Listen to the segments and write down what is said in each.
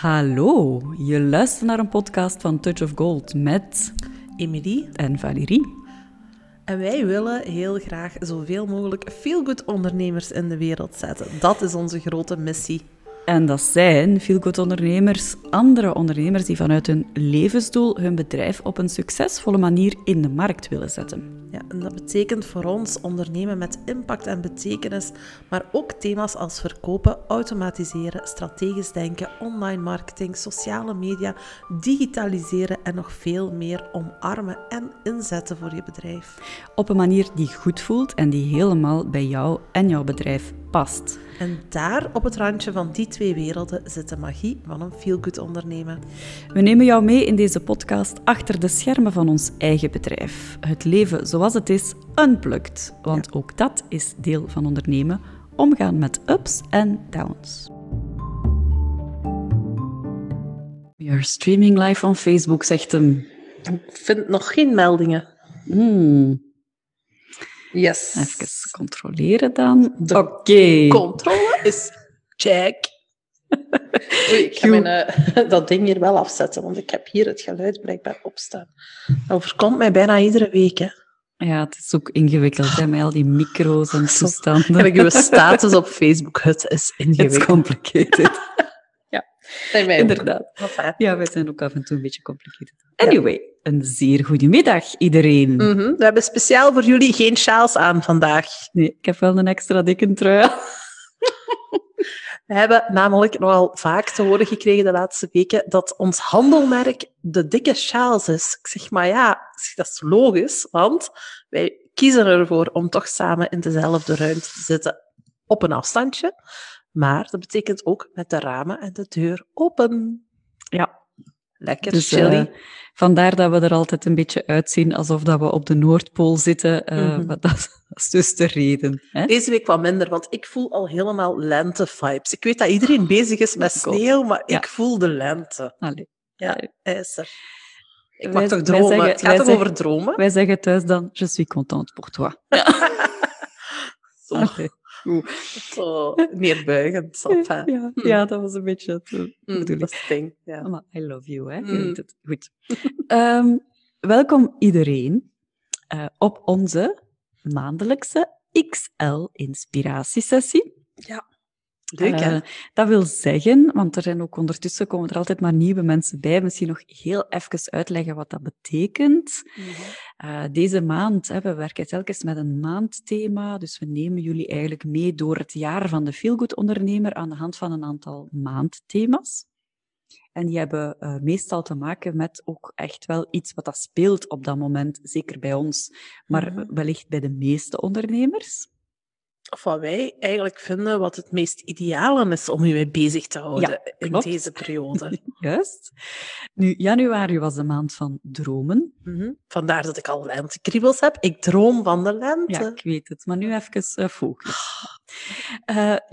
Hallo, je luistert naar een podcast van Touch of Gold met Emilie en Valérie. en wij willen heel graag zoveel mogelijk feel-good ondernemers in de wereld zetten. Dat is onze grote missie. En dat zijn feelgood ondernemers, andere ondernemers die vanuit hun levensdoel hun bedrijf op een succesvolle manier in de markt willen zetten. Ja, en dat betekent voor ons ondernemen met impact en betekenis, maar ook thema's als verkopen, automatiseren, strategisch denken, online marketing, sociale media, digitaliseren en nog veel meer omarmen en inzetten voor je bedrijf. Op een manier die goed voelt en die helemaal bij jou en jouw bedrijf past. En daar op het randje van die twee werelden zit de magie van een feel-good ondernemen. We nemen jou mee in deze podcast achter de schermen van ons eigen bedrijf. Het leven zoals het is, unplugged. Want ook dat is deel van ondernemen. Omgaan met ups en downs. We are streaming live on Facebook, zegt hem. Ik vind nog geen meldingen. Hmm, Yes. even controleren dan. Oké. Controle is check. Oei, ik ga mijn, eh, dat ding hier wel afzetten, want ik heb hier het geluid blijkbaar opstaan. Dat overkomt mij bijna iedere week. Hè. Ja, het is ook ingewikkeld, hè, met al die micro's en toestanden. Heb ik uw status op Facebook? Het is It's ingewikkeld. complicated. Nee, mij ook. Inderdaad. Ja, wij zijn ook af en toe een beetje complicated. Anyway, een zeer goede middag iedereen. Mhm, We hebben speciaal voor jullie geen sjaals aan vandaag. Nee, ik heb wel een extra dikke trui. We hebben namelijk nogal vaak te horen gekregen de laatste weken dat ons handelmerk de dikke sjaals is. Ik zeg, maar ja, dat is logisch, want wij kiezen ervoor om toch samen in dezelfde ruimte te zitten op een afstandje. Maar dat betekent ook met de ramen en de deur open. Ja, Lekker dus chilly. eh, vandaar dat we er altijd een beetje uitzien alsof dat we op de Noordpool zitten. eh, Mhm. maar dat, dat is dus de reden. Hè? Deze week wat minder, want ik voel al helemaal lente-vibes. Ik weet dat iedereen bezig is met God. sneeuw, maar Ja. ik voel de lente. Allee. Ja, hij is er. Ik Wij- mag toch dromen? zeggen- het gaat toch over dromen? Wij zeggen thuis dan, je suis contente pour toi. Zo, goed. zo neerbuigend. Enfin, Ja, ja, dat was een beetje het mm, bedoeling. Ja. Maar I love you, hè? Je Mm. weet het. Goed. Ehm, welkom iedereen eh, op onze maandelijkse XL-inspiratiesessie. Leuk? Eh, dat wil zeggen, want er zijn ook ondertussen komen er altijd maar nieuwe mensen bij, misschien nog heel even uitleggen wat dat betekent. Mhm. Eh, deze maand, hè, we werken telkens met een maandthema, dus we nemen jullie eigenlijk mee door het jaar van de Feelgood ondernemer aan de hand van een aantal maandthema's. En die hebben eh, meestal te maken met ook echt wel iets wat dat speelt op dat moment, zeker bij ons, maar Mhm. wellicht bij de meeste ondernemers. Of wat wij eigenlijk vinden wat het meest ideale is om je mee bezig te houden Ja, in deze periode. Juist. Nu, januari was de maand van dromen. Mhm. Vandaar dat ik al lentekriebels heb. Ik droom van de lente. Ja, ik weet het. Maar nu even focus.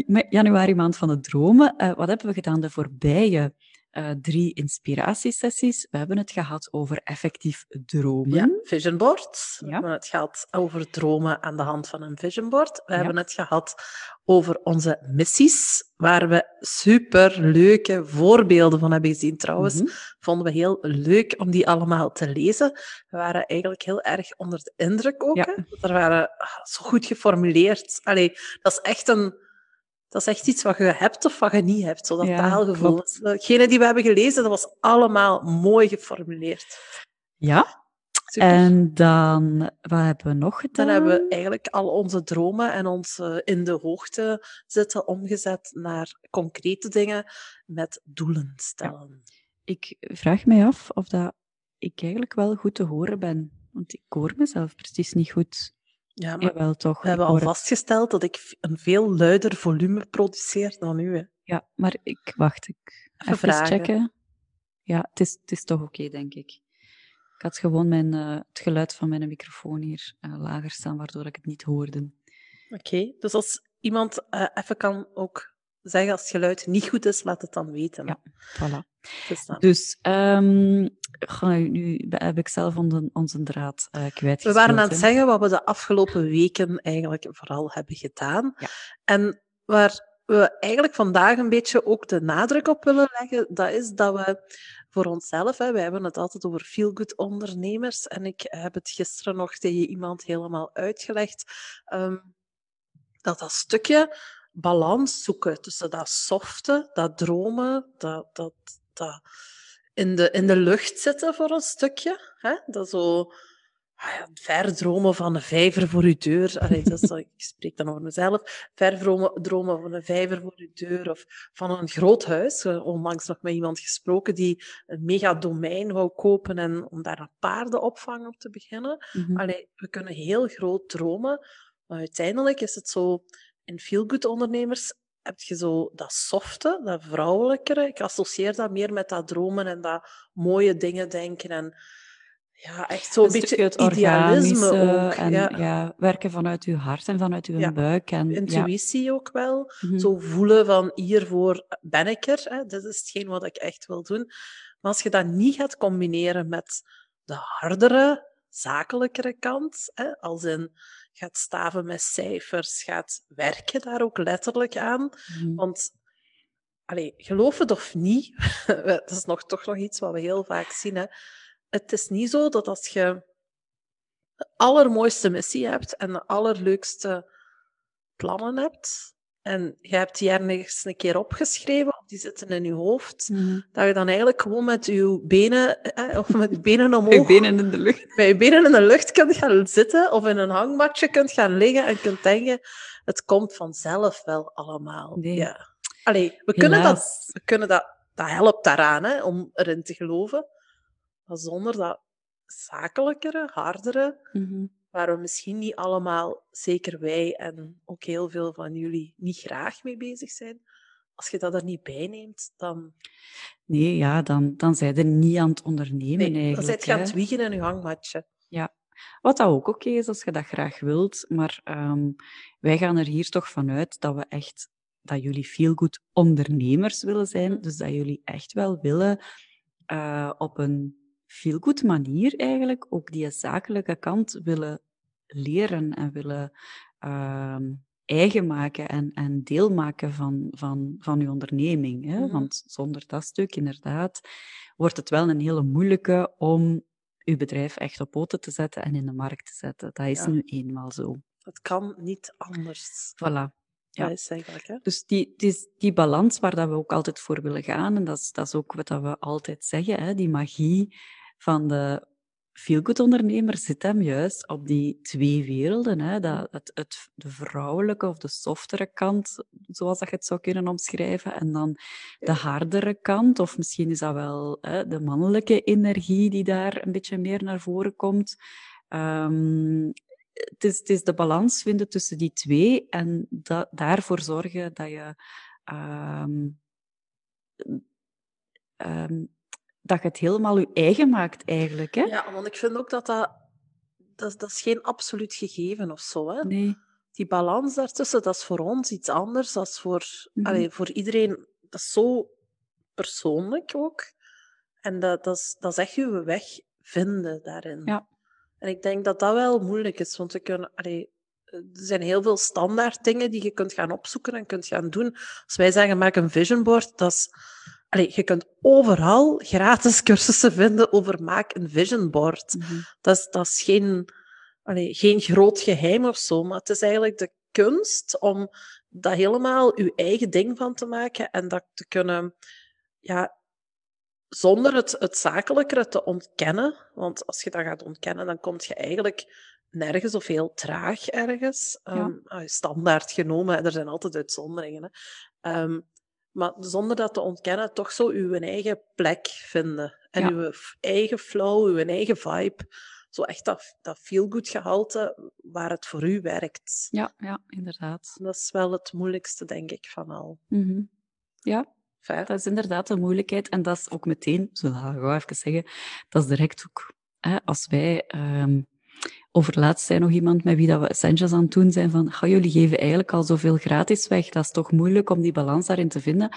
Ma- januari, maand van de dromen. Eh, wat hebben we gedaan de voorbije eh, drie inspiratiesessies? We hebben het gehad over effectief dromen. Ja, vision boards. We Ja. hebben het gehad over dromen aan de hand van een vision board. We Ja. hebben het gehad over onze missies, waar we super leuke voorbeelden van hebben gezien. Trouwens, Mhm. vonden we heel leuk om die allemaal te lezen. We waren eigenlijk heel erg onder de indruk ook. Ja. Hè? Er waren ah, zo goed geformuleerd. Allee, dat is echt een. Dat is echt iets wat je hebt of wat je niet hebt, zo dat Ja, taalgevoel. klopt. Degene die we hebben gelezen, dat was allemaal mooi geformuleerd. Ja, Super. en dan, wat hebben we nog gedaan? Dan hebben we eigenlijk al onze dromen en ons eh, in de hoogte zitten omgezet naar concrete dingen met doelen stellen. Ik vraag mij af of dat ik eigenlijk wel goed te horen ben. Want ik hoor mezelf precies niet goed. Ja, maar Jawel, toch. we hebben al vastgesteld dat ik een veel luider volume produceer dan u. Hè. Ja, maar ik wacht. Ik Even checken. Ja, het is, het is toch oké, denk ik. Ik had gewoon mijn, eh, het geluid van mijn microfoon hier eh, lager staan, waardoor ik het niet hoorde. Oké, dus als iemand eh, even kan ook zeggen als het geluid niet goed is, laat het dan weten. Ja. Voilà. Dus Dus ehm, ga, nu heb ik zelf onze, onze draad eh kwijt. We waren aan het zeggen wat we de afgelopen weken eigenlijk vooral hebben gedaan. Ja. En waar we eigenlijk vandaag een beetje ook de nadruk op willen leggen, dat is dat we voor onszelf, hè, wij hebben het altijd over feel-good ondernemers, en ik heb het gisteren nog tegen iemand helemaal uitgelegd, um, dat dat stukje balans zoeken tussen dat softe, dat dromen, dat, dat, dat in, de, in de lucht zitten voor een stukje, hè, dat zo ah ja, ver dromen van een vijver voor uw deur. Allee, dat is, ik spreek dan over mezelf. Ver dromen van een vijver voor uw deur of van een groot huis. Onlangs nog met iemand gesproken die een mega domein wou kopen en om daar een paardenopvang op te beginnen. Mm Allee, we kunnen heel groot dromen, maar uiteindelijk is het zo, in feel-good ondernemers heb je zo dat softe, dat vrouwelijkere. Ik associeer dat meer met dat dromen en dat mooie dingen denken en ja, echt zo'n beetje het idealisme ook. En ja. ja. werken vanuit uw hart en vanuit uw buik. En, Intuïtie ook wel. Mhm. Zo voelen van hiervoor ben ik er. Hè. Dit is hetgeen wat ik echt wil doen. Maar als je dat niet gaat combineren met de hardere, zakelijkere kant, hè, als in gaat staven met cijfers, gaat werken daar ook letterlijk aan. Mhm. Want allee, geloof het of niet, dat is nog, toch nog iets wat we heel vaak zien. Hè het is niet zo dat als je de allermooiste missie hebt en de allerleukste plannen hebt, en je hebt die ergens een keer opgeschreven, of die zitten in je hoofd, mhm. dat je dan eigenlijk gewoon met je benen, eh, of met je benen omhoog... je benen in de lucht. Met je benen in de lucht kunt gaan zitten, of in een hangmatje kunt gaan liggen en kunt denken, het komt vanzelf wel allemaal. Nee. Ja. Allee, we kunnen, dat, we kunnen dat, dat helpt daaraan, hè, om erin te geloven zonder dat zakelijkere, hardere, mm waar we misschien niet allemaal, zeker wij en ook heel veel van jullie, niet graag mee bezig zijn. Als je dat er niet bij neemt, dan... Nee, ja, dan, dan zijn er niet aan het ondernemen nee, eigenlijk. Dan zijn je aan het wiegen in je hangmatje. Ja, wat dat ook oké is als je dat graag wilt. Maar um, wij gaan er hier toch vanuit dat we echt dat jullie veel goed ondernemers willen zijn. Mhm. Dus dat jullie echt wel willen uh, op een veel goed manier eigenlijk ook die zakelijke kant willen leren en willen uh, eigen maken en, en deel maken van, van, van uw onderneming. Hè? Mhm. Want zonder dat stuk, inderdaad, wordt het wel een hele moeilijke om uw bedrijf echt op poten te zetten en in de markt te zetten. Dat is nu eenmaal zo. Het kan niet anders. Voilà. Ja. is eigenlijk, hè? Dus die, die, die balans waar dat we ook altijd voor willen gaan, en dat is, dat is ook wat dat we altijd zeggen, hè, die magie van de feelgood ondernemer zit hem juist op die twee werelden. Hè? Dat, het, het, de vrouwelijke of de softere kant, zoals dat je het zou kunnen omschrijven, en dan de hardere kant, of misschien is dat wel hè, de mannelijke energie die daar een beetje meer naar voren komt. Um, het, is, het is de balans vinden tussen die twee en da daarvoor zorgen dat je um, um, dat je het helemaal je eigen maakt eigenlijk. Hè? Ja, want ik vind ook dat dat, dat, dat is geen absoluut gegeven of zo. Hè? Nee. Die balans daartussen, dat is voor ons iets anders dan voor, mm allee, voor iedereen. Dat is zo persoonlijk ook. En dat, dat, is, dat is echt je weg vinden daarin. Ja. En ik denk dat dat wel moeilijk is, want we kunnen, allee, er zijn heel veel standaard dingen die je kunt gaan opzoeken en kunt gaan doen. Als wij zeggen, maak een vision board, dat is Allee, je kunt overal gratis cursussen vinden over maak een vision board. Mhm. dat, is, dat is geen, allee, geen groot geheim of zo, maar het is eigenlijk de kunst om dat helemaal je eigen ding van te maken en dat te kunnen, ja, zonder het, het zakelijkere te ontkennen. Want als je dat gaat ontkennen, dan kom je eigenlijk nergens of heel traag ergens. Ja. Um, standaard genomen, er zijn altijd uitzonderingen. Hè. Um, maar zonder dat te ontkennen, toch zo uw eigen plek vinden. En uw eigen flow, uw eigen vibe. Zo echt dat, dat feel-good gehalte waar het voor u werkt. Ja, ja, inderdaad. Dat is wel het moeilijkste, denk ik, van al. Mm Ja, dat is inderdaad een moeilijkheid. En dat is ook meteen, zo ga ik even zeggen, dat is direct ook... Hè, als wij um, Overlaatst zei nog iemand met wie dat we essentials aan het doen zijn van, ga jullie geven eigenlijk al zoveel gratis weg. Dat is toch moeilijk om die balans daarin te vinden.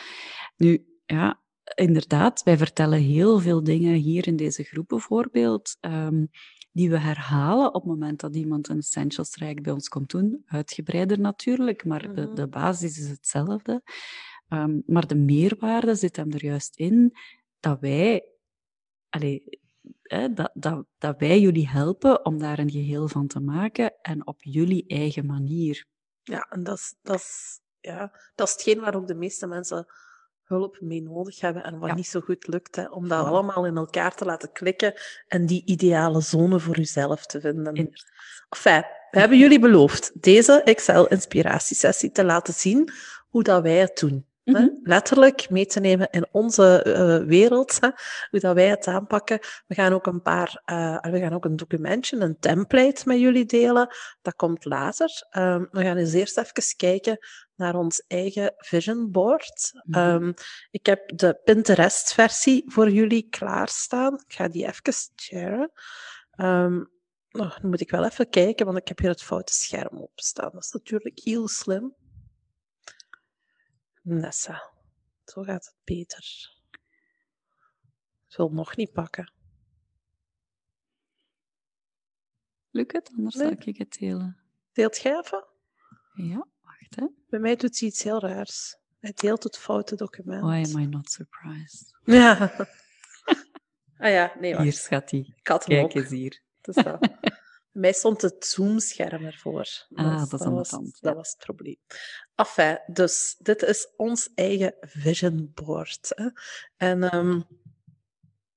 Nu, ja, inderdaad, wij vertellen heel veel dingen hier in deze groep bijvoorbeeld, um, die we herhalen op het moment dat iemand een Essentials traject bij ons komt doen. Uitgebreider natuurlijk, maar de, Mhm. de basis is hetzelfde. Ehm, maar de meerwaarde zit hem er juist in dat wij, allee, hè, dat, dat, dat wij jullie helpen om daar een geheel van te maken en op jullie eigen manier. Ja, en dat is, dat, is, ja, dat is hetgeen waar ook de meeste mensen hulp mee nodig hebben en wat Ja. niet zo goed lukt. Hè, om dat allemaal in elkaar te laten klikken en die ideale zone voor uzelf te vinden. Inderdaad. Enfin, we hebben jullie beloofd deze Excel-inspiratiesessie te laten zien hoe dat wij het doen. Mhm. Letterlijk mee te nemen in onze eh, wereld, hè, hoe dat wij het aanpakken. We gaan ook een paar, eh, we gaan ook een documentje, een template met jullie delen. Dat komt later. Ehm, we gaan eens eerst even kijken naar ons eigen vision board. Mhm. Ehm, ik heb de Pinterest-versie voor jullie klaarstaan. Ik ga die even sharen. Oh, dan moet ik wel even kijken, want ik heb hier het foute scherm opstaan. Dat is natuurlijk heel slim. Nessa, zo gaat het beter. Ik wil nog niet pakken. Lukt het? Anders Nee. zal ik het delen. Deelt jij even? Ja, wacht hè. Bij mij doet hij iets heel raars. Hij deelt het foute document. Why am I not surprised? Ja. ah ja, nee, wacht. Hier schat hij. Kijk ook. eens hier. Het is dat. Mij stond het Zoom-scherm ervoor. Ah, Dus dat de was, tand, Dat was het probleem. Enfin, dus dit is ons eigen vision board. Hè. En ehm,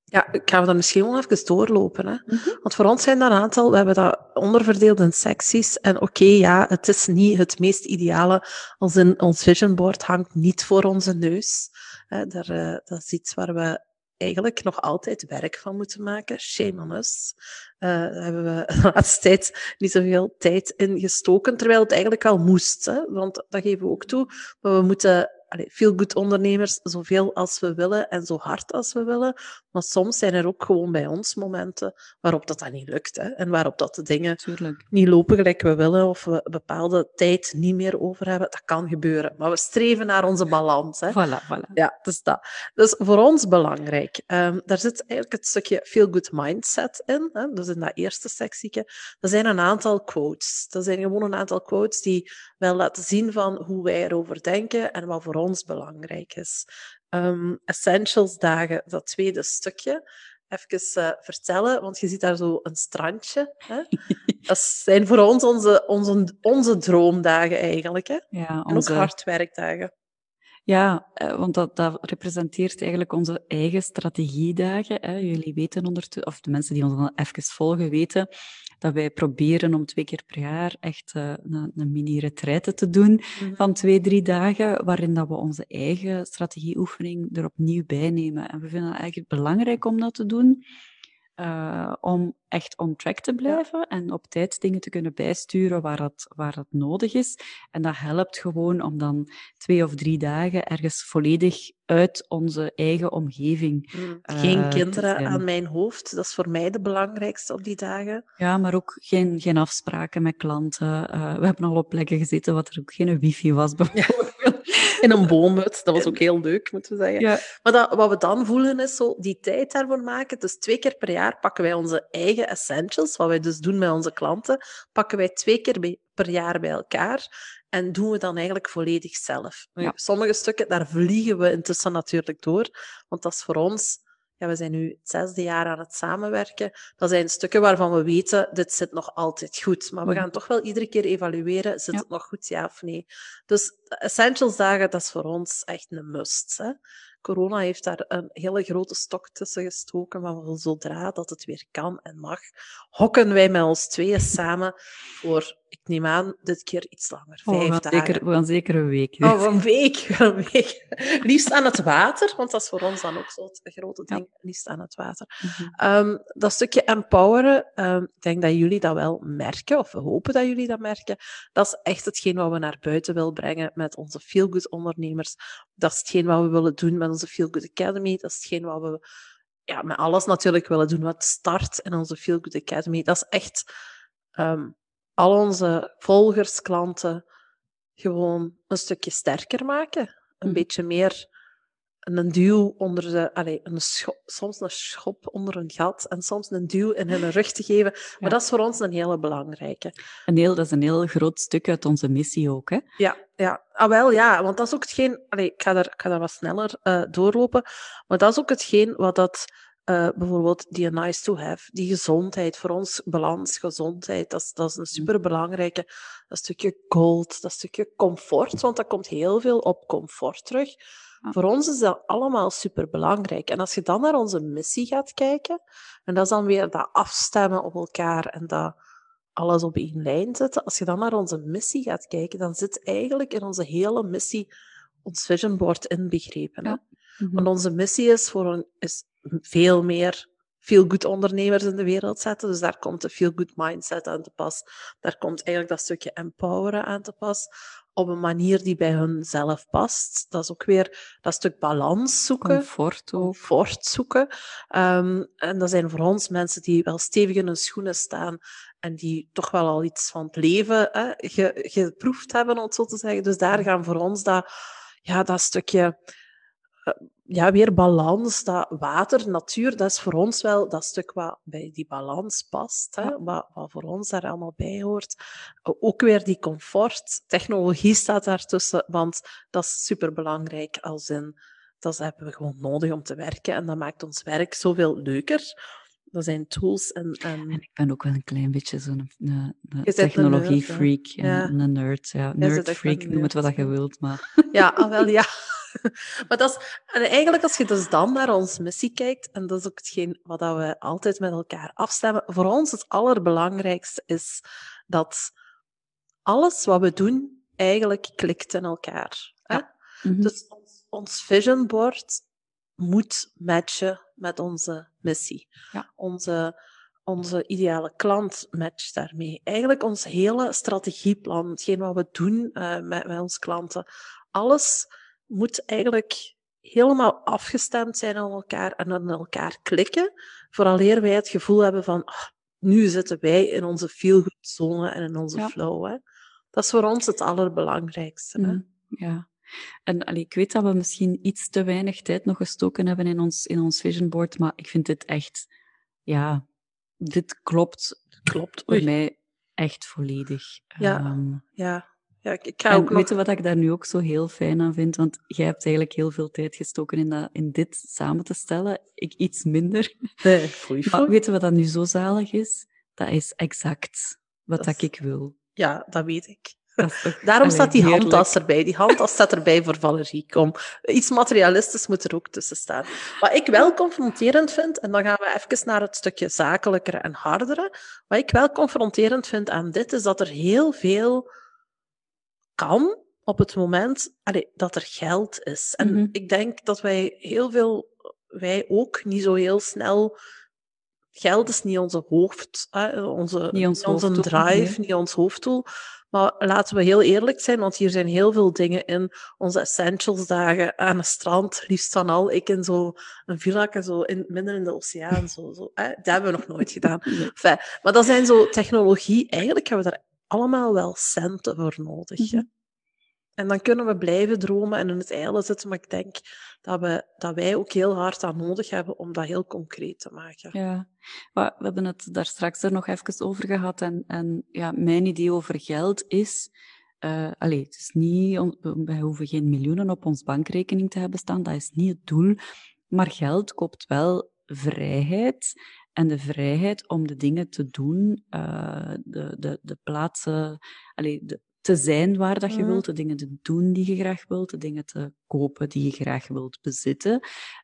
ja, ik ga we dan misschien wel even doorlopen. Hè. Mhm. Want voor ons zijn dat een aantal, we hebben dat onderverdeeld in secties. En oké, ja, het is niet het meest ideale, als in ons vision board hangt niet voor onze neus. Hè, daar, eh, dat is iets waar we eigenlijk nog altijd werk van moeten maken. Shame on us. Eh, daar hebben we de laatste tijd niet zoveel tijd in gestoken, terwijl het eigenlijk wel moest. Hè? Want dat geven we ook toe. Maar we moeten veel goed ondernemers zoveel als we willen en zo hard als we willen. Maar soms zijn er ook gewoon bij ons momenten waarop dat, dat niet lukt. Hè? En waarop dat de dingen Tuurlijk. niet lopen gelijk we willen of we bepaalde tijd niet meer over hebben. Dat kan gebeuren. Maar we streven naar onze balans. Hè? Voilà, voilà. Ja, dus dat. Dus voor ons belangrijk. Ehm, daar zit eigenlijk het stukje feel good mindset in. Hè? Dus in dat eerste sectieke. Er zijn een aantal quotes. Dat zijn gewoon een aantal quotes die wel laten zien van hoe wij erover denken en wat voor ons belangrijk is. Ehm, essentials dagen, dat tweede stukje. Even eh, vertellen, want je ziet daar zo een strandje. Hè? Dat zijn voor ons onze, onze, onze droomdagen eigenlijk. Hè? Ja, En ook onze, hardwerkdagen. ja eh, want dat, dat representeert eigenlijk onze eigen strategiedagen. Hè. Jullie weten ondertussen, of de mensen die ons even volgen, weten dat wij proberen om twee keer per jaar echt eh, een, een mini-retraite te doen Mhm. van twee, drie dagen, waarin dat we onze eigen strategieoefening er opnieuw bij nemen. En we vinden het eigenlijk belangrijk om dat te doen, eh, om echt on track te blijven en op tijd dingen te kunnen bijsturen waar dat, waar dat nodig is. En dat helpt gewoon om dan twee of drie dagen ergens volledig uit onze eigen omgeving. Mm, eh, Geen kinderen aan mijn hoofd. Dat is voor mij de belangrijkste op die dagen. Ja, maar ook geen, geen afspraken met klanten. Eh, we hebben al op plekken gezeten wat er ook geen wifi was, bijvoorbeeld. In een boomhut. Dat was ook heel leuk, moeten we zeggen. Ja, Maar dat, wat we dan voelen is zo die tijd daarvoor maken. Dus twee keer per jaar pakken wij onze eigen essentials, wat wij dus doen met onze klanten, pakken wij twee keer per jaar bij elkaar en doen we dan eigenlijk volledig zelf. Ja. Sommige stukken, daar vliegen we intussen natuurlijk door, want dat is voor ons... Ja, we zijn nu het zesde jaar aan het samenwerken. Dat zijn stukken waarvan we weten, dit zit nog altijd goed. Maar we Mhm. gaan toch wel iedere keer evalueren, zit Ja. het nog goed, ja of nee? Dus essentials dagen, dat is voor ons echt een must. Hè? Corona heeft daar een hele grote stok tussen gestoken, maar zodra dat het weer kan en mag, hokken wij met ons tweeën samen voor, ik neem aan, dit keer iets langer, Oh, we, vijf dagen. zeker, we gaan zeker een week. Oh, een week, een week. Liefst aan het water, want dat is voor ons dan ook zo het grote Ja. ding. Liefst aan het water. Mhm. Ehm, dat stukje empoweren, ehm, ik denk dat jullie dat wel merken, of we hopen dat jullie dat merken. Dat is echt hetgeen wat we naar buiten willen brengen met onze Feel Good ondernemers. Dat is hetgeen wat we willen doen met onze Feel Good Academy. Dat is hetgeen wat we ja, met alles natuurlijk willen doen wat start in onze Feel Good Academy. Dat is echt ehm, al onze volgers, klanten, gewoon een stukje sterker maken. Een Mhm. beetje meer een duw onder de, allez, een schop, soms een schop onder een gat en soms een duw in hun rug te geven. Maar Ja. dat is voor ons een hele belangrijke. Een heel, dat is een heel groot stuk uit onze missie ook. Hè? Ja, ja. Ah, wel, ja, want dat is ook hetgeen... Allee, ik, ga daar, ik ga daar wat sneller eh, doorlopen. Maar dat is ook hetgeen wat dat... eh, bijvoorbeeld die nice to have, die gezondheid, voor ons balans, gezondheid, dat is, dat is een superbelangrijke. Dat stukje gold, dat stukje comfort, want dat komt heel veel op comfort terug. Ja. Voor ons is dat allemaal superbelangrijk. En als je dan naar onze missie gaat kijken, en dat is dan weer dat afstemmen op elkaar en dat alles op één lijn zetten. Als je dan naar onze missie gaat kijken, dan zit eigenlijk in onze hele missie ons vision board inbegrepen. Mhm. Want onze missie is, voor een, is veel meer feel-good ondernemers in de wereld zetten. Dus daar komt de feel-good mindset aan te pas. Daar komt eigenlijk dat stukje empoweren aan te pas. Op een manier die bij hun zelf past. Dat is ook weer dat stuk balans zoeken Comfort ook. comfort zoeken. Ehm, en dat zijn voor ons mensen die wel stevig in hun schoenen staan en die toch wel al iets van het leven hè, ge- geproefd hebben, om het zo te zeggen. Dus daar gaan voor ons dat, ja, dat stukje eh, ja, weer balans, dat water, natuur, dat is voor ons wel dat stuk wat bij die balans past, hè, Ja. wat, wat voor ons daar allemaal bij hoort. Ook weer die comfort. Technologie staat daartussen, want dat is superbelangrijk als in dat hebben we gewoon nodig om te werken en dat maakt ons werk zoveel leuker. Dat zijn tools en, en En ik ben ook wel een klein beetje zo'n een bent een technologie-freak. Ja. Ja. Een nerd, ja. Nerd-freak, noem het wat je wilt. Maar Ja, ah, wel ja. Maar dat is, en eigenlijk als je dus dan naar onze missie kijkt, en dat is ook hetgeen wat we altijd met elkaar afstemmen, voor ons het allerbelangrijkste is dat alles wat we doen eigenlijk klikt in elkaar. Hè? Mhm. Dus ons, ons vision board moet matchen met onze missie. Ja. Onze, onze ideale klant matcht daarmee. Eigenlijk ons hele strategieplan, hetgeen wat we doen eh, met, met onze klanten, alles moet eigenlijk helemaal afgestemd zijn aan elkaar en aan elkaar klikken, vooraleer wij het gevoel hebben van ah, nu zitten wij in onze feel-good zone en in onze Ja. flow. Hè. Dat is voor ons het allerbelangrijkste. Hè. Mhm. Ja. En allee, ik weet dat we misschien iets te weinig tijd nog gestoken hebben in ons, in ons vision board, maar ik vind dit echt, ja, dit klopt Klopt. voor Oei. mij echt volledig. Ja. Ehm, Ja, ja ik, ik ga en ook nog... wat ik daar nu ook zo heel fijn aan vind? Want jij hebt eigenlijk heel veel tijd gestoken in, dat, in dit samen te stellen. Ik iets minder. Nee, Maar weet je wat dat nu zo zalig is? Dat is exact wat Dat ik wil. Ja, dat weet ik. Dat is toch- Daarom allee, staat die heerlijk. handtas erbij. Die handtas staat erbij voor Valerie. Kom. Iets materialistisch moet er ook tussen staan. Wat ik wel confronterend vind, en dan gaan we even naar het stukje zakelijkere en hardere. Wat ik wel confronterend vind aan dit, is dat er heel veel kan op het moment allee, dat er geld is. En Mhm. ik denk dat wij heel veel, wij ook niet zo heel snel. Geld is niet onze hoofd, hè, onze, Niet ons onze drive, nee. niet ons hoofddoel. Maar laten we heel eerlijk zijn, want hier zijn heel veel dingen in. Onze essentials dagen aan het strand, liefst van al. Ik in zo'n villa, zo in, midden in de oceaan. Zo, zo, hè. Dat hebben we nog nooit gedaan. Nee. Enfin, maar dat zijn zo technologie. Eigenlijk hebben we daar allemaal wel centen voor nodig. Mhm. En dan kunnen we blijven dromen en in het eilen zitten. Maar ik denk dat, we, dat wij ook heel hard aan nodig hebben om dat heel concreet te maken. Ja, we hebben het daar straks er nog even over gehad. En, en ja, mijn idee over geld is. eh allee, het is niet, wij hoeven geen miljoenen op ons bankrekening te hebben staan, dat is niet het doel. Maar geld koopt wel vrijheid. En de vrijheid om de dingen te doen, eh, de, de, de plaatsen, allee, de, te zijn waar dat je Mhm. wilt, de dingen te doen die je graag wilt, de dingen te kopen die je graag wilt bezitten.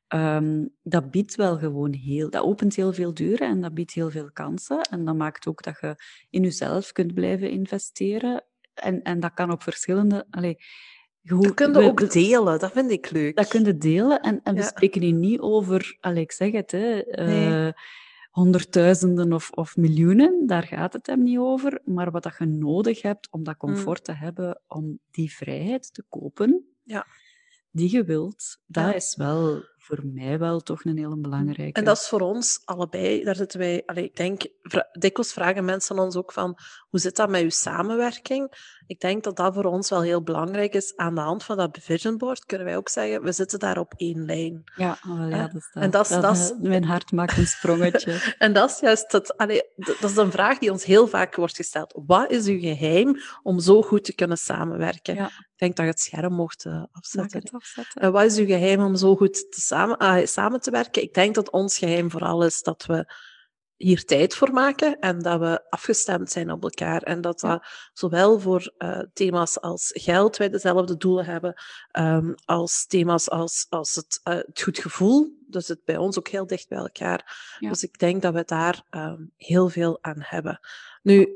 Ehm, dat biedt wel gewoon heel, dat opent heel veel deuren en dat biedt heel veel kansen. En dat maakt ook dat je in jezelf kunt blijven investeren. En, en dat kan op verschillende. Allee, je Dat kun je we- ook delen, dat vind ik leuk. dat kun je delen. En, en we Ja. spreken hier niet over, allee, ik zeg het, hè, eh. Honderdduizenden of, of miljoenen. Daar gaat het hem niet over. Maar wat dat je nodig hebt om dat comfort te hebben, om die vrijheid te kopen, Ja. die je wilt, dat Ja. is wel voor mij wel toch een hele belangrijke. En dat is voor ons allebei, daar zitten wij, allee, ik denk, dikwijls vragen mensen ons ook van, hoe zit dat met uw samenwerking? Ik denk dat dat voor ons wel heel belangrijk is. Aan de hand van dat vision board kunnen wij ook zeggen, we zitten daar op één lijn. Ja, wel, ja dat is dat. En dat, dat, dat is, mijn hart maakt een sprongetje. en dat is juist het, allee, dat is een vraag die ons heel vaak wordt gesteld. Wat is uw geheim om zo goed te kunnen samenwerken? Ja. Ik denk dat je het scherm mocht uh, afzetten. Het afzetten. Uh, wat is uw geheim om zo goed te samen, uh, samen te werken? Ik denk dat ons geheim vooral is dat we hier tijd voor maken en dat we afgestemd zijn op elkaar. En dat dat zowel voor uh, thema's als geld wij dezelfde doelen hebben, um, als thema's als, als het, uh, het goed gevoel. Dus het bij ons ook heel dicht bij elkaar. Ja. Dus ik denk dat we daar um, heel veel aan hebben. Nu,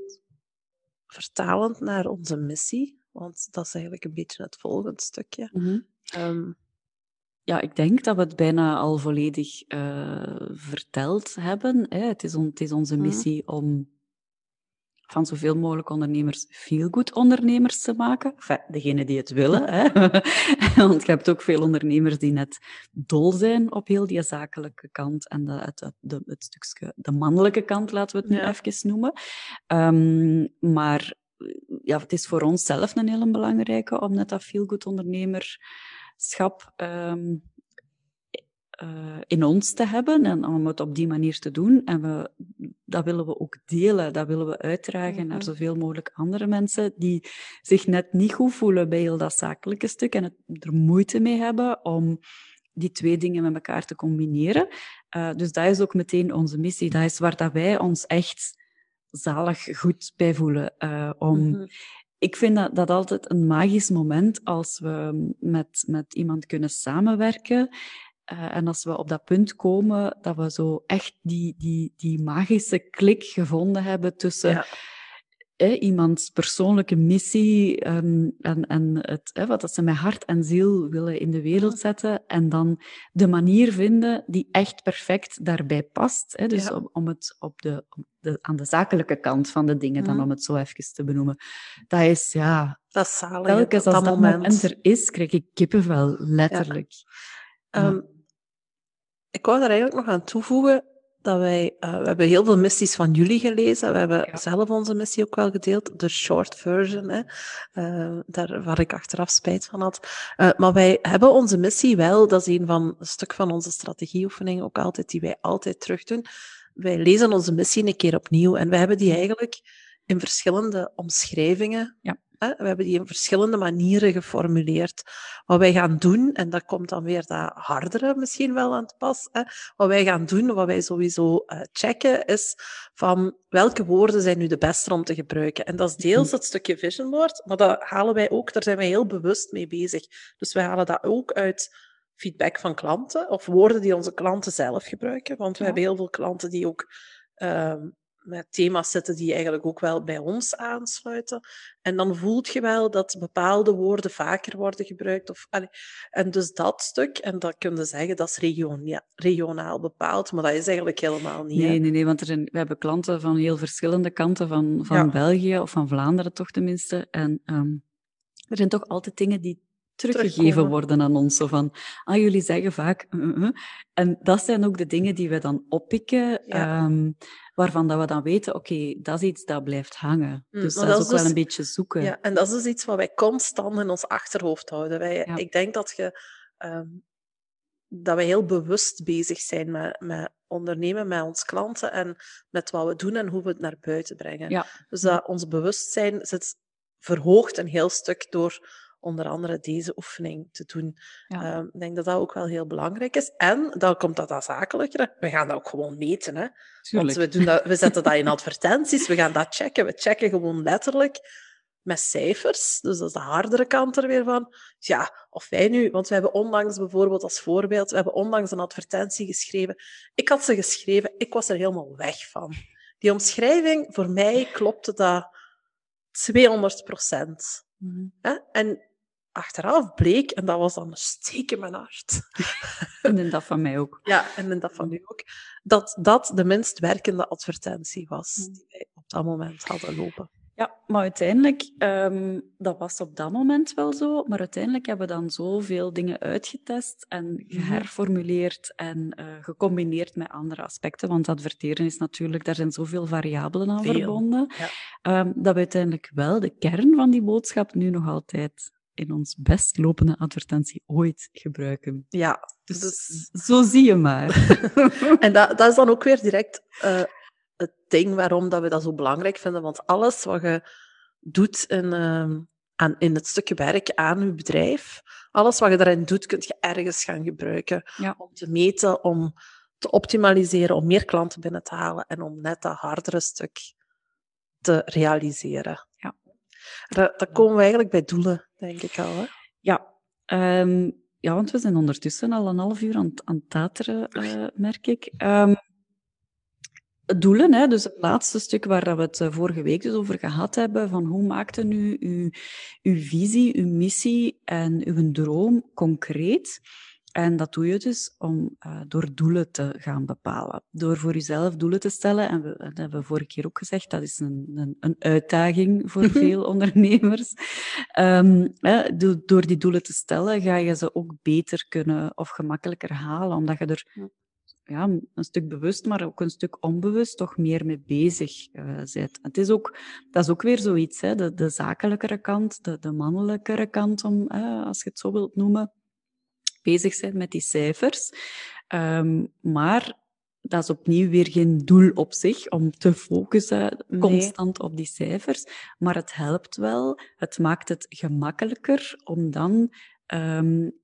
vertalend naar onze missie, want dat is eigenlijk een beetje het volgende stukje. Mm -hmm. um, ja, ik denk dat we het bijna al volledig uh, verteld hebben. Hè. Het, is on, het is onze mhm. missie mm. om van zoveel mogelijk ondernemers feel-good ondernemers te maken. Enfin, degene die het willen. Hè. Want je hebt ook veel ondernemers die net dol zijn op heel die zakelijke kant en de, het, de, het stukje, de mannelijke kant, laten we het nu ja. even noemen. Um, maar ja, het is voor ons zelf een hele belangrijke om net dat feel-good ondernemer schap um, uh, in ons te hebben en om het op die manier te doen. En we, dat willen we ook delen, dat willen we uitdragen mm -hmm. naar zoveel mogelijk andere mensen die zich net niet goed voelen bij heel dat zakelijke stuk en het, er moeite mee hebben om die twee dingen met elkaar te combineren. Uh, dus dat is ook meteen onze missie. Dat is waar dat wij ons echt zalig goed bij voelen. Uh, om mm -hmm ik vind dat, dat altijd een magisch moment als we met, met iemand kunnen samenwerken. Uh, en als we op dat punt komen dat we zo echt die, die, die magische klik gevonden hebben tussen eh, iemands persoonlijke missie um, en, en het, wat dat ze met hart en ziel willen in de wereld zetten. En dan de manier vinden die echt perfect daarbij past. Hè, dus ja. om, om, het op de, op de, aan de zakelijke kant van de dingen, dan om het zo even te benoemen. Dat is, ja... Dat is zalig, telkens als dat, dat moment. moment. er is, krijg ik kippenvel, letterlijk. Ja. Um, ik wou daar eigenlijk nog aan toevoegen dat wij, uh, we hebben heel veel missies van jullie gelezen. We hebben ja. zelf onze missie ook wel gedeeld, de short version, hè, uh, daar waar ik achteraf spijt van had. Uh, maar wij hebben onze missie wel, dat is een van een stuk van onze strategieoefening ook altijd, die wij altijd terug doen. Wij lezen onze missie een keer opnieuw en we hebben die eigenlijk in verschillende omschrijvingen ja. We hebben die in verschillende manieren geformuleerd. Wat wij gaan doen, en dat komt dan weer dat hardere misschien wel aan het pas. Hè. Wat wij gaan doen, wat wij sowieso uh, checken, is van welke woorden zijn nu de beste om te gebruiken. En dat is deels dat stukje vision board, maar dat halen wij ook, daar zijn wij heel bewust mee bezig. Dus wij halen dat ook uit feedback van klanten, of woorden die onze klanten zelf gebruiken. Want we ja. hebben heel veel klanten die ook um, met thema's zitten die eigenlijk ook wel bij ons aansluiten. En dan voelt je wel dat bepaalde woorden vaker worden gebruikt. Of, en dus dat stuk, en dat kun je zeggen, dat is regionaal, regionaal bepaald, maar dat is eigenlijk helemaal niet. Nee, nee, nee, want er zijn, we hebben klanten van heel verschillende kanten van, van ja. België, of van Vlaanderen toch tenminste. En um, er zijn toch altijd dingen die teruggegeven worden aan ons. Zo van, ah, jullie zeggen vaak... Uh, uh. En dat zijn ook de dingen die we dan oppikken, ja. um, waarvan dat we dan weten, oké, okay, dat is iets dat blijft hangen. Mm, dus dat, dat is ook dus, wel een beetje zoeken. Ja, en dat is dus iets wat wij constant in ons achterhoofd houden. Wij, ja. Ik denk dat je... Um, dat wij heel bewust bezig zijn met, met ondernemen, met ons klanten en met wat we doen en hoe we het naar buiten brengen. Ja. Dus dat ons bewustzijn zit verhoogd een heel stuk door onder andere deze oefening te doen. Ja. Um, ik denk dat dat ook wel heel belangrijk is. En dan komt dat dat zakelijkere. We gaan dat ook gewoon meten. Hè? Want we, doen dat, we zetten dat in advertenties, we gaan dat checken. We checken gewoon letterlijk met cijfers. Dus dat is de hardere kant er weer van. Ja, of wij nu, want we hebben onlangs bijvoorbeeld als voorbeeld, we hebben onlangs een advertentie geschreven. Ik had ze geschreven, ik was er helemaal weg van. Die omschrijving, voor mij klopte dat 200 procent. Mm -hmm. En achteraf bleek, en dat was dan een steek in mijn hart. En dat van mij ook. Ja, en dat van u ook. Dat dat de minst werkende advertentie was mm. die wij op dat moment hadden lopen. Ja, maar uiteindelijk, um, dat was op dat moment wel zo, maar uiteindelijk hebben we dan zoveel dingen uitgetest en mhm. geherformuleerd en uh, gecombineerd met andere aspecten, want adverteren is natuurlijk, daar zijn zoveel variabelen aan verbonden, ja. um, dat we uiteindelijk wel de kern van die boodschap nu nog altijd in ons best lopende advertentie ooit gebruiken. Ja, dus, dus... zo zie je maar. en dat, dat is dan ook weer direct uh, het ding waarom dat we dat zo belangrijk vinden. Want alles wat je doet in, uh, aan, in het stukje werk aan je bedrijf, alles wat je daarin doet, kun je ergens gaan gebruiken. Om te meten, om te optimaliseren, om meer klanten binnen te halen en om net dat hardere stuk te realiseren. Ja. Dat, komen we eigenlijk bij doelen, denk ik al. Hè? Ja, um, ja, want we zijn ondertussen al een half uur aan, aan het tateren, uh, merk ik. Um, doelen, hè, dus het laatste stuk waar we het eh, vorige week dus over gehad hebben, van hoe maakte nu uw, uw visie, uw missie en uw droom concreet? En dat doe je dus om uh, door doelen te gaan bepalen. Door voor jezelf doelen te stellen. En we, dat hebben we vorige keer ook gezegd, dat is een, een, een uitdaging voor veel ondernemers. Um, door die doelen te stellen ga je ze ook beter kunnen of gemakkelijker halen, omdat je er ja, een stuk bewust, maar ook een stuk onbewust toch meer mee bezig uh, bent. Het is ook, dat is ook weer zoiets, hè, de, de zakelijkere kant, de, de mannelijkere kant, om, als je het zo wilt noemen, bezig zijn met die cijfers. Um, maar dat is opnieuw weer geen doel op zich om te focussen constant op die cijfers. Maar het helpt wel. Het maakt het gemakkelijker om dan um,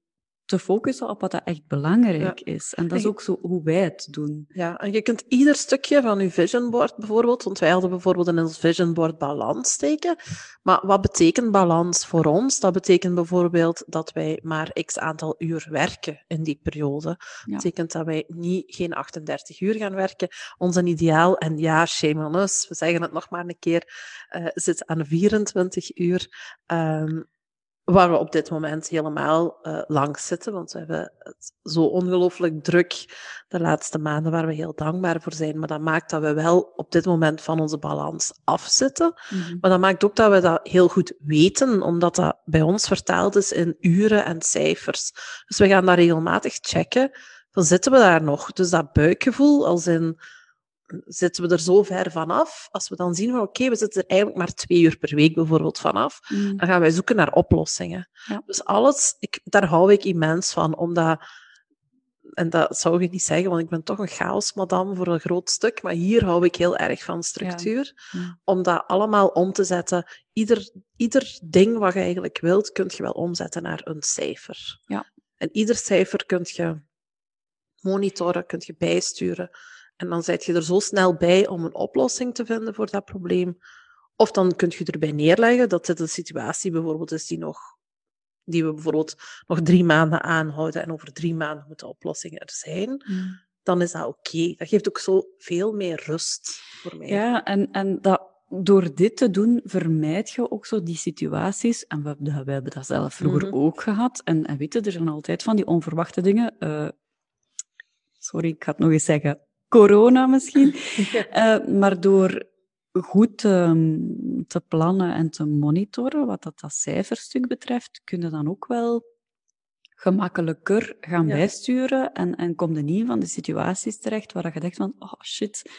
te focussen op wat dat echt belangrijk is. En dat is ook zo hoe wij het doen. Ja, en je kunt ieder stukje van je vision board bijvoorbeeld, want wij hadden bijvoorbeeld in ons vision board balans steken. Maar wat betekent balans voor ons? Dat betekent bijvoorbeeld dat wij maar x aantal uur werken in die periode. Dat betekent dat wij niet geen 38 uur gaan werken. Ons ideaal, en ja, shame on us, we zeggen het nog maar een keer, uh, zit aan 24 uur. Um, waar we op dit moment helemaal uh, langs zitten. Want we hebben het zo ongelooflijk druk de laatste maanden, waar we heel dankbaar voor zijn. Maar dat maakt dat we wel op dit moment van onze balans afzitten. Mm Maar dat maakt ook dat we dat heel goed weten, omdat dat bij ons vertaald is in uren en cijfers. Dus we gaan dat regelmatig checken. Dan zitten we daar nog. Dus dat buikgevoel, als in zitten we er zo ver vanaf. Als we dan zien van oké, we zitten er eigenlijk maar twee uur per week bijvoorbeeld vanaf, mm. dan gaan wij zoeken naar oplossingen. Ja. Dus alles, ik, daar hou ik immens van, omdat, en dat zou ik niet zeggen, want ik ben toch een chaosmadam voor een groot stuk, maar hier hou ik heel erg van structuur. Ja. Om dat allemaal om te zetten. Ieder, ieder ding wat je eigenlijk wilt, kun je wel omzetten naar een cijfer. Ja. En ieder cijfer kun je monitoren, kun je bijsturen. En dan zit je er zo snel bij om een oplossing te vinden voor dat probleem. Of dan kun je erbij neerleggen dat dit een situatie bijvoorbeeld is die, nog, die we bijvoorbeeld nog drie maanden aanhouden en over drie maanden moeten oplossingen er zijn. Mm. Dan is dat oké. Dat geeft ook zo veel meer rust voor mij. Ja, en, en dat, door dit te doen vermijd je ook zo die situaties. En we, we hebben dat zelf vroeger mhm. ook gehad. En, en weet je, er zijn altijd van die onverwachte dingen. Uh, sorry, ik ga het nog eens zeggen corona misschien. uh, maar door goed um, te plannen en te monitoren, wat dat, dat cijferstuk betreft, kun je dan ook wel gemakkelijker gaan bijsturen en, en kom je niet van de situaties terecht waar je denkt van, oh shit,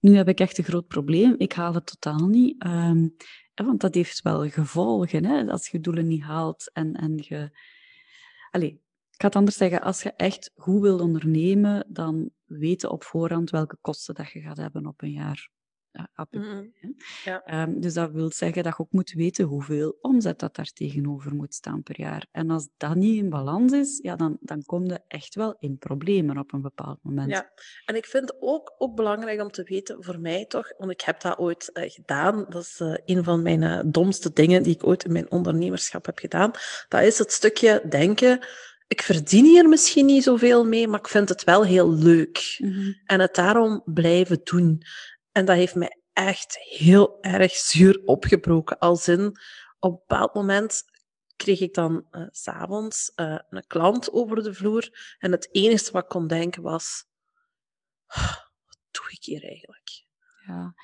nu heb ik echt een groot probleem, ik haal het totaal niet. Um, want dat heeft wel gevolgen, hè, als je doelen niet haalt en, en je... Allee, ik ga het anders zeggen, als je echt goed wilt ondernemen, dan weten op voorhand welke kosten dat je gaat hebben op een jaar. Mm-hmm. Ja, um, dus dat wil zeggen dat je ook moet weten hoeveel omzet dat daar tegenover moet staan per jaar. En als dat niet in balans is, ja, dan, dan kom je echt wel in problemen op een bepaald moment. Ja, en ik vind ook, ook belangrijk om te weten, voor mij toch, want ik heb dat ooit uh, gedaan, dat is uh, een van mijn uh, domste dingen die ik ooit in mijn ondernemerschap heb gedaan, dat is het stukje denken ik verdien hier misschien niet zoveel mee, maar ik vind het wel heel leuk. Mhm. En het daarom blijven doen. En dat heeft mij echt heel erg zuur opgebroken. Als in, op een bepaald moment kreeg ik dan uh, s'avonds uh, een klant over de vloer. En het enige wat ik kon denken was, wat doe ik hier eigenlijk? Ja.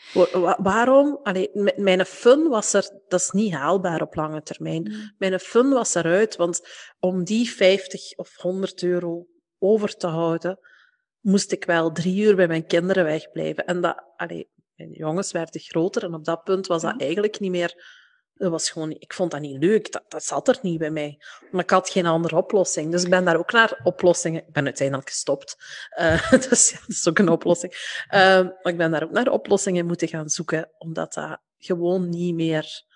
waarom? Allee, mijn fun was er, dat is niet haalbaar op lange termijn. Mm. Mijn fun was eruit, want om die 50 of 100 euro over te houden, moest ik wel drie uur bij mijn kinderen wegblijven. En dat, allee, mijn jongens werden groter en op dat punt was dat eigenlijk niet meer dat was gewoon, ik vond dat niet leuk. Dat, dat zat er niet bij mij. Maar ik had geen andere oplossing. Dus ik ben daar ook naar oplossingen... Ik ben uiteindelijk gestopt. Uh, dus dat is ook een oplossing. Uh, maar ik ben daar ook naar oplossingen moeten gaan zoeken. Omdat dat gewoon niet meer...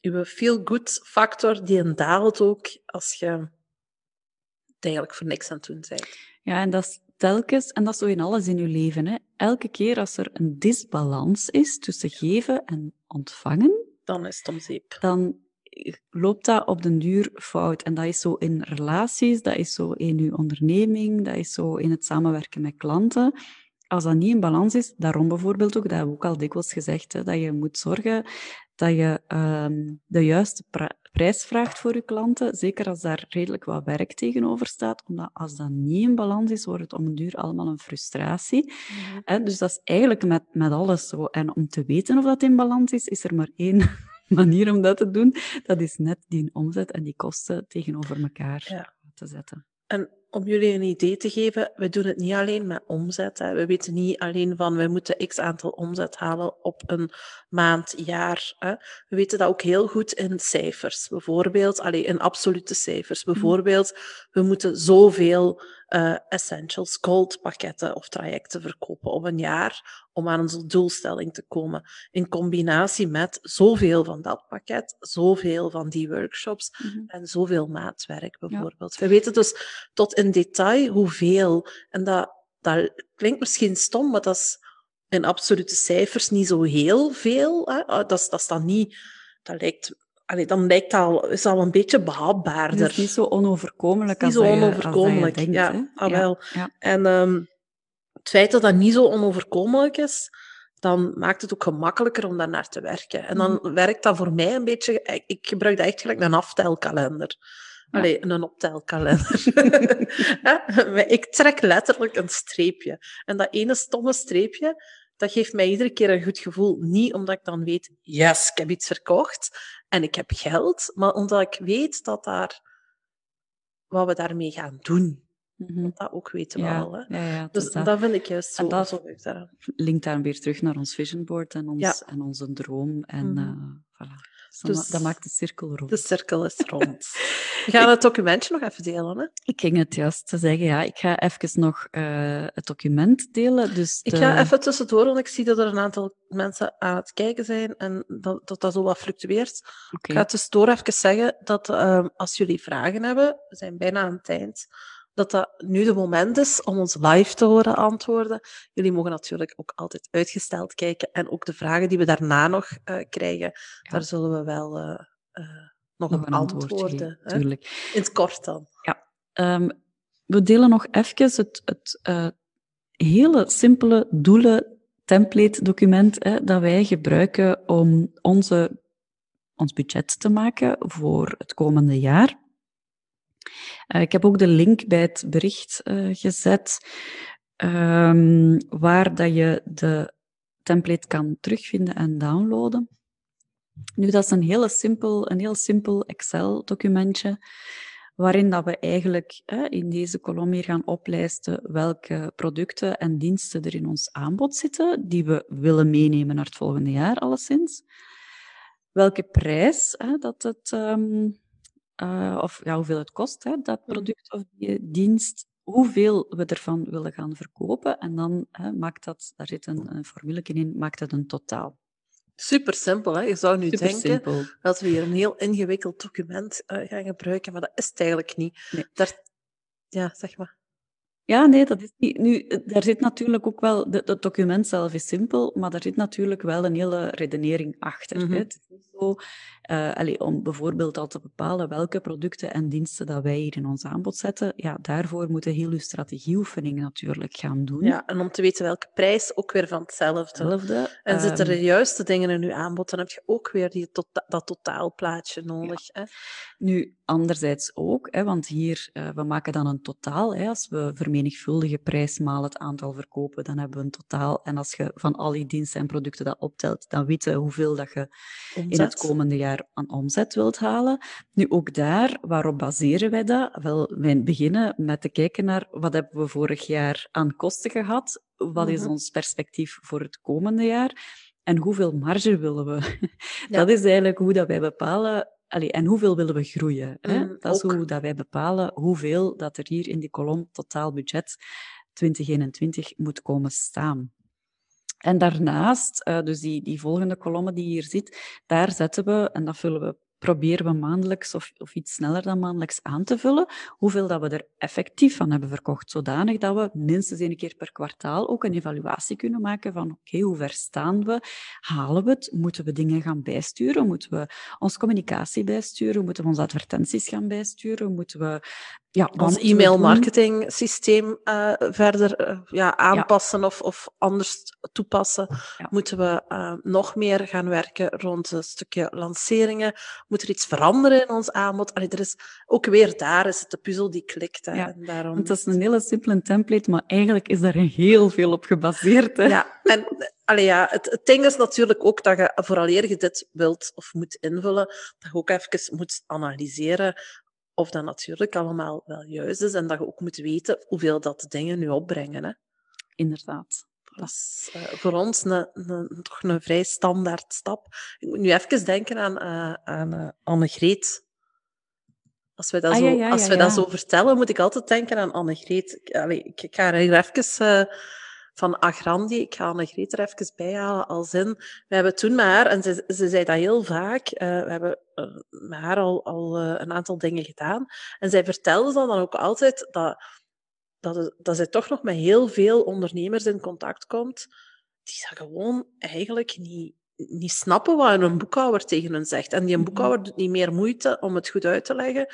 Uw feel-good factor, die daalt ook als je het eigenlijk voor niks aan het doen bent. Ja, en dat is telkens, en dat is zo in alles in je leven, hè. elke keer als er een disbalans is tussen geven en ontvangen, dan is het om zeep. Dan loopt dat op den duur fout. En dat is zo in relaties, dat is zo in je onderneming, dat is zo in het samenwerken met klanten. Als dat niet in balans is, daarom bijvoorbeeld ook, dat hebben we ook al dikwijls gezegd, dat je moet zorgen dat je um, de juiste prijs vraagt voor je klanten, zeker als daar redelijk wat werk tegenover staat, omdat als dat niet in balans is, wordt het om een duur allemaal een frustratie. Mm Dus dat is eigenlijk met, met alles zo. En om te weten of dat in balans is, is er maar één manier om dat te doen. Dat is net die omzet en die kosten tegenover elkaar te zetten. En om jullie een idee te geven, we doen het niet alleen met omzet. Hè. We weten niet alleen van we moeten x aantal omzet halen op een maand, jaar. Hè. We weten dat ook heel goed in cijfers. Bijvoorbeeld, alleen in absolute cijfers. Mhm. Bijvoorbeeld, we moeten zoveel uh, essentials, gold pakketten of trajecten verkopen op een jaar om aan onze doelstelling te komen. In combinatie met zoveel van dat pakket, zoveel van die workshops mhm. en zoveel maatwerk bijvoorbeeld. We weten dus tot in detail hoeveel. En dat, dat klinkt misschien stom, maar dat is in absolute cijfers niet zo heel veel. Hè? Ah, dat, is, dat is dan niet... Dat lijkt Allee, dan lijkt dat al, is al een beetje behapbaarder. Het is niet zo onoverkomelijk als, niet zo onoverkomelijk. je, ja, ah, wel. En um, het feit dat dat niet zo onoverkomelijk is, dan maakt het ook gemakkelijker om daar naar te werken. En dan mhm. werkt dat voor mij een beetje... Ik gebruik dat echt gelijk een aftelkalender. Allee, een optelkalender. ik trek letterlijk een streepje. En dat ene stomme streepje, dat geeft mij iedere keer een goed gevoel. Niet omdat ik dan weet, yes, ik heb iets verkocht en ik heb geld, maar omdat ik weet dat daar, wat we daarmee gaan doen. Mm Dat ook weten we al. Hè? Ja, ja, dus dat, dat, vind ik juist zo, dat zo leuk linkt daar weer terug naar ons vision board en, ons, en onze droom. En mm -hmm. uh, voilà. Dus dat maakt de cirkel rond. De cirkel is rond. We gaan het documentje nog even delen. Hè? Ik ging het juist te zeggen, ja. Ik ga even nog uh, het document delen. Dus Ik ga even tussendoor, want ik zie dat er een aantal mensen aan het kijken zijn en dat dat, dat zo wat fluctueert. Okay. Ik ga tussendoor even zeggen dat uh, als jullie vragen hebben, we zijn bijna aan het eind, dat dat nu de moment is om ons live te horen antwoorden. Jullie mogen natuurlijk ook altijd uitgesteld kijken. En ook de vragen die we daarna nog uh, krijgen, daar zullen we wel uh, uh, nog, nog, een antwoord, antwoord geven. In het kort dan. Ja. Um, we delen nog even het, het hele simpele doelen template document hè, dat wij gebruiken om onze, ons budget te maken voor het komende jaar. Uh, ik heb ook de link bij het bericht uh, gezet, um, waar dat je de template kan terugvinden en downloaden. Nu, dat is een, hele simpel, een heel simpel Excel-documentje, waarin dat we eigenlijk in deze kolom hier gaan oplijsten welke producten en diensten er in ons aanbod zitten, die we willen meenemen naar het volgende jaar, alleszins. Welke prijs dat het um, uh, of ja, hoeveel het kost, hè, dat mm. product of die dienst, hoeveel we ervan willen gaan verkopen. En dan hè, maakt dat, daar zit een, een formule in, maakt dat een totaal. Super simpel, hè? Je zou nu Super denken simpel. dat we hier een heel ingewikkeld document uh, gaan gebruiken, maar dat is het eigenlijk niet. Nee. Daar, ja, zeg maar. Ja, nee, dat is niet. Nu, daar zit natuurlijk ook wel, het document zelf is simpel, maar daar zit natuurlijk wel een hele redenering achter. Mm -hmm. Het is niet zo, uh, om bijvoorbeeld al te bepalen welke producten en diensten dat wij hier in ons aanbod zetten, ja, daarvoor moeten heel uw strategieoefening natuurlijk gaan doen. Ja, en om te weten welke prijs, ook weer van hetzelfde. hetzelfde. En um, zitten er de juiste dingen in uw aanbod, dan heb je ook weer die tot, dat totaalplaatje nodig. Ja. Hè? Nu, anderzijds ook, hè, want hier, uh, we maken dan een totaal. Hè, als we vermenigvuldigen prijs maal het aantal verkopen, dan hebben we een totaal. En als je van al die diensten en producten dat optelt, dan weet je hoeveel dat je omzet. in het komende jaar aan omzet wilt halen. Nu, ook daar, waarop baseren wij dat? Wel, wij beginnen met te kijken naar wat hebben we vorig jaar aan kosten gehad? Wat is mhm. ons perspectief voor het komende jaar? En hoeveel marge willen we? Dat is eigenlijk hoe dat wij bepalen Allee, en hoeveel willen we groeien? Hè? Mm, dat is hoe dat wij bepalen hoeveel dat er hier in die kolom totaal budget 2021 moet komen staan. En daarnaast, uh, dus die, die volgende kolommen die hier zit, daar zetten we, en dat vullen we proberen we maandelijks of, of iets sneller dan maandelijks aan te vullen, hoeveel dat we er effectief van hebben verkocht, zodanig dat we minstens één keer per kwartaal ook een evaluatie kunnen maken van oké, hoe ver staan we? Halen we het? Moeten we dingen gaan bijsturen? Moeten we onze communicatie bijsturen? Moeten we onze advertenties gaan bijsturen? Moeten we ja, ons e-mail-marketing systeem uh, verder uh, ja, aanpassen ja. Of, of anders toepassen. Ja. Moeten we uh, nog meer gaan werken rond een stukje lanceringen? Moet er iets veranderen in ons aanbod? Allee, er is ook weer daar is het de puzzel die klikt. Hè, en daarom... Het is een hele simpele template, maar eigenlijk is daar heel veel op gebaseerd. Hè? Ja, en allee, ja, het, het ding is natuurlijk ook dat je, vooraleer je dit wilt of moet invullen, dat je ook even moet analyseren of dat natuurlijk allemaal wel juist is en dat je ook moet weten hoeveel dat de dingen nu opbrengen. Hè. Inderdaad. Dat is uh, voor ons een, een, toch een vrij standaard stap. Ik moet nu even denken aan, uh, aan uh, Annegreet. Als we, dat, ah, zo, ja, ja, als we dat zo vertellen, moet ik altijd denken aan Annegreet. Allee, ik, ik ga er even van Agrandi. Ik ga Annegreet er even bij halen als in. We hebben toen met haar, en ze, ze zei dat heel vaak, uh, we hebben uh, met haar al, al uh, een aantal dingen gedaan. En zij vertelde dan, dan ook altijd dat, dat, dat zij toch nog met heel veel ondernemers in contact komt, die dat gewoon eigenlijk niet, niet snappen wat een boekhouder tegen hen zegt. En die mhm. boekhouder doet niet meer moeite om het goed uit te leggen.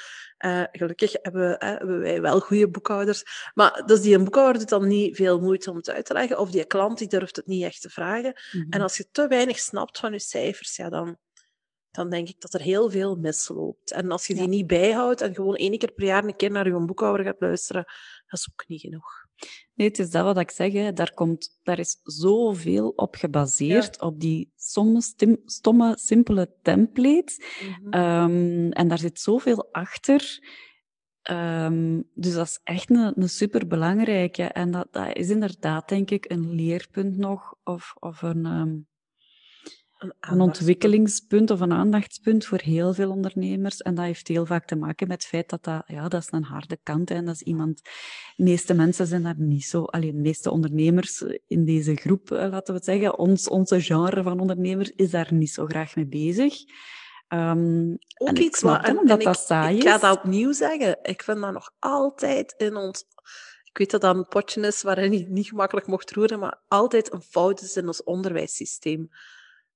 Uh, gelukkig hebben, uh, hebben, wij wel goede boekhouders. Maar dus die boekhouder doet dan niet veel moeite om het uit te leggen. Of die klant die durft het niet echt te vragen. Mm -hmm. En als je te weinig snapt van je cijfers, ja, dan, dan denk ik dat er heel veel misloopt. En als je die ja. niet bijhoudt en gewoon één keer per jaar een keer naar je boekhouder gaat luisteren, dat is ook niet genoeg. Nee, het is dat wat ik zeg. Hè. Daar, komt, daar is zoveel op gebaseerd, ja. op die somme, stim, stomme, simpele templates. Mm -hmm. um, en daar zit zoveel achter. Um, dus dat is echt een, een superbelangrijke. En dat, dat is inderdaad, denk ik, een leerpunt nog, of, of een... Um, een, ontwikkelingspunt of een aandachtspunt voor heel veel ondernemers. En dat heeft heel vaak te maken met het feit dat dat, ja, dat is een harde kant is. En dat is iemand, de meeste mensen zijn daar niet zo, alleen de meeste ondernemers in deze groep, eh, laten we het zeggen, ons, onze genre van ondernemers is daar niet zo graag mee bezig. Um, Ook iets wat, en, dat dat saai is. Ik ga dat opnieuw zeggen. Ik vind dat nog altijd in ons ik weet dat dat een potje is waarin je niet gemakkelijk mocht roeren, maar altijd een fout is in ons onderwijssysteem.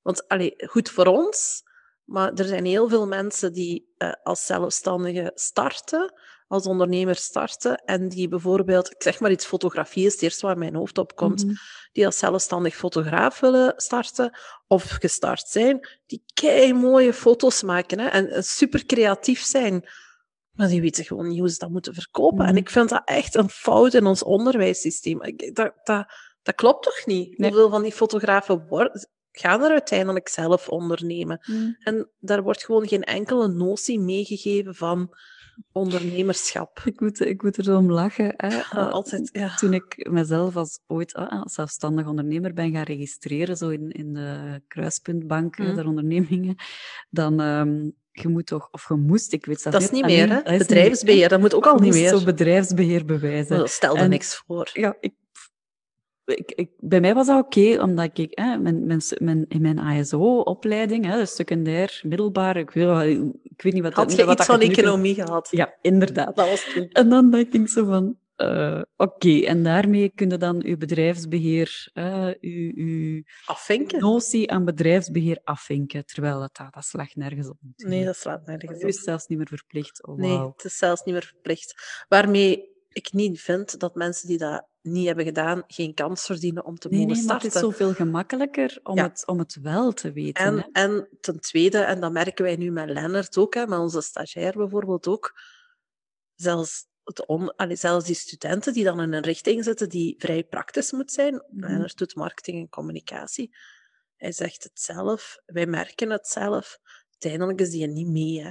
Want allee, goed voor ons, maar er zijn heel veel mensen die uh, als zelfstandige starten, als ondernemer starten, en die bijvoorbeeld, ik zeg maar iets, fotografie is het eerste waar mijn hoofd op komt, mm -hmm. die als zelfstandig fotograaf willen starten, of gestart zijn, die kei mooie foto's maken hè, en, en super creatief zijn. Maar die weten gewoon niet hoe ze dat moeten verkopen. Mm -hmm. En ik vind dat echt een fout in ons onderwijssysteem. Ik, dat, dat, dat klopt toch niet? Nee. Hoeveel van die fotografen worden, gaan er uiteindelijk zelf ondernemen. Mm. En daar wordt gewoon geen enkele notie meegegeven van ondernemerschap. Ik moet, ik moet er zo om lachen. Hè. Ja, altijd, ja. Toen ik mezelf als ooit als zelfstandig ondernemer ben gaan registreren, zo in, in de kruispuntbank mm. der ondernemingen, dan... Um, je moet toch, of je moest, ik weet dat, dat is niet meer, hè? Bedrijfsbeheer, dat moet ook al niet meer. zo bedrijfsbeheer bewijzen. Dat stelde niks voor. Ja, ik ik, ik, bij mij was dat oké, okay, omdat ik hè, mijn, mijn, mijn, in mijn ASO-opleiding, hè, secundair, middelbaar, ik weet, ik weet niet wat Had dat je wat iets van economie gehad? Ja, inderdaad. Dat was toen. En dan dacht ik zo van, uh, oké, okay. en daarmee kun je dan uw bedrijfsbeheer, uh, uw, uw afvinken. notie aan bedrijfsbeheer afvinken, terwijl dat, dat slaat nergens op. Nee, dat slaat nergens op. Het is zelfs niet meer verplicht. Oh, nee, het is zelfs niet meer verplicht. Waarmee ik niet vind dat mensen die dat niet hebben gedaan, geen kans verdienen om te nee, mogen nee, starten. het is zoveel gemakkelijker om, ja. het, om het wel te weten. En, hè? en ten tweede, en dat merken wij nu met Lennart ook, hè, met onze stagiair bijvoorbeeld ook, zelfs, het on, allee, zelfs die studenten die dan in een richting zitten die vrij praktisch moet zijn, en er doet marketing en communicatie, hij zegt het zelf, wij merken het zelf, uiteindelijk is die niet mee. Hè.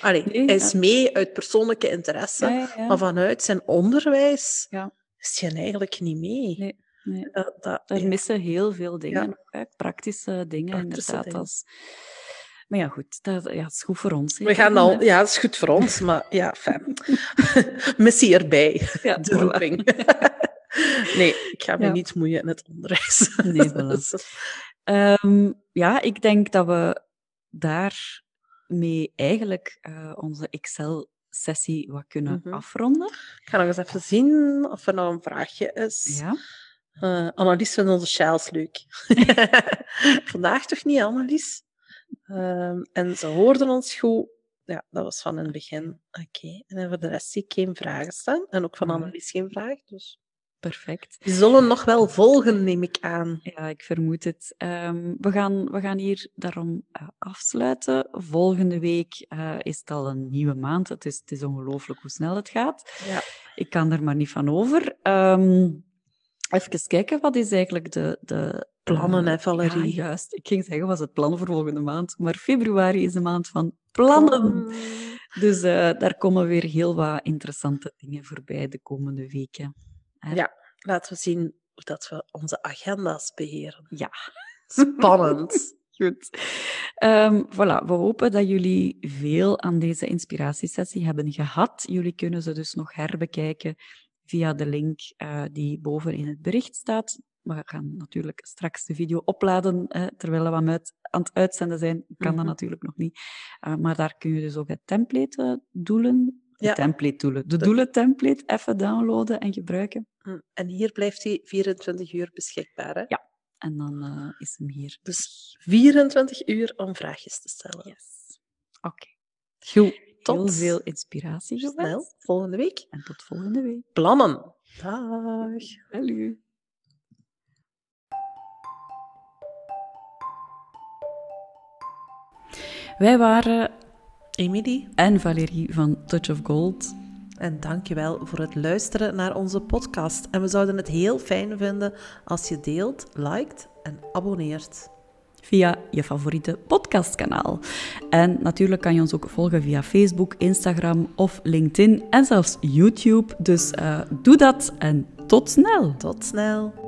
Allee, Nee, hij is mee uit persoonlijke interesse, Ja, ja, ja. maar vanuit zijn onderwijs Ja. is hij eigenlijk niet mee. Nee, dat, Er missen heel veel dingen praktische dingen Praktische inderdaad. dingen. Als... Maar ja, goed, dat ja, is goed voor ons. hè. We gaan al, ja, dat is goed voor ons, maar ja, fijn. Missie erbij, Ja, de roeping. Nee, ik ga me niet moeien in het onderwijs. Nee, voilà. Ehm, ja, ik denk dat we daarmee eigenlijk eh, onze Excel-sessie wat kunnen Mhm. afronden. Ik ga nog eens even zien of er nog een vraagje is. Ja. Eh, Annelies vindt onze sjaals leuk. Vandaag toch niet, Annelies? Ehm, en ze hoorden ons goed. Ja, dat was van in het begin. Oké. En voor de rest zie ik geen vragen staan. En ook van Mhm. Annelies geen vraag. Dus Perfect. die zullen nog wel volgen, neem ik aan. Ja, ik vermoed het. Ehm, we, gaan, we gaan hier daarom eh, afsluiten. Volgende week eh, is het al een nieuwe maand. Het is, het is ongelooflijk hoe snel het gaat. Ja. Ik kan er maar niet van over. Ehm, even kijken, wat is eigenlijk de... de Plannen, hè, Valerie? Ja, juist. Ik ging zeggen, was het plan voor volgende maand. Maar februari is de maand van plannen. Dus eh, daar komen weer heel wat interessante dingen voorbij de komende weken. Hè. Ja, laten we zien hoe dat we onze agenda's beheren. Ja. Spannend. Goed. Ehm, voilà, we hopen dat jullie veel aan deze inspiratiesessie hebben gehad. Jullie kunnen ze dus nog herbekijken via de link eh, die boven in het bericht staat. We gaan natuurlijk straks de video opladen eh, terwijl we aan het uitzenden zijn. Kan dat Mhm. natuurlijk nog niet. Eh, maar daar kun je dus ook het template eh, doelen, de Ja. template doelen, de De- doelen template even downloaden en gebruiken. Hm, En hier blijft hij 24 uur beschikbaar. Hè? Ja. En dan eh, is hem hier. Dus 24 uur om vraagjes te stellen. Yes. Oké. Goed, Heel tot veel inspiratie snel. gewenst. Volgende week. En tot volgende week. Plannen. Dag. Salut. Wij waren Emily. en Valérie van Touch of Gold. En dankjewel voor het luisteren naar onze podcast. En we zouden het heel fijn vinden als je deelt, liked en abonneert. via je favoriete podcastkanaal. En natuurlijk kan je ons ook volgen via Facebook, Instagram of LinkedIn en zelfs YouTube. Dus eh, doe dat en tot snel! Tot snel.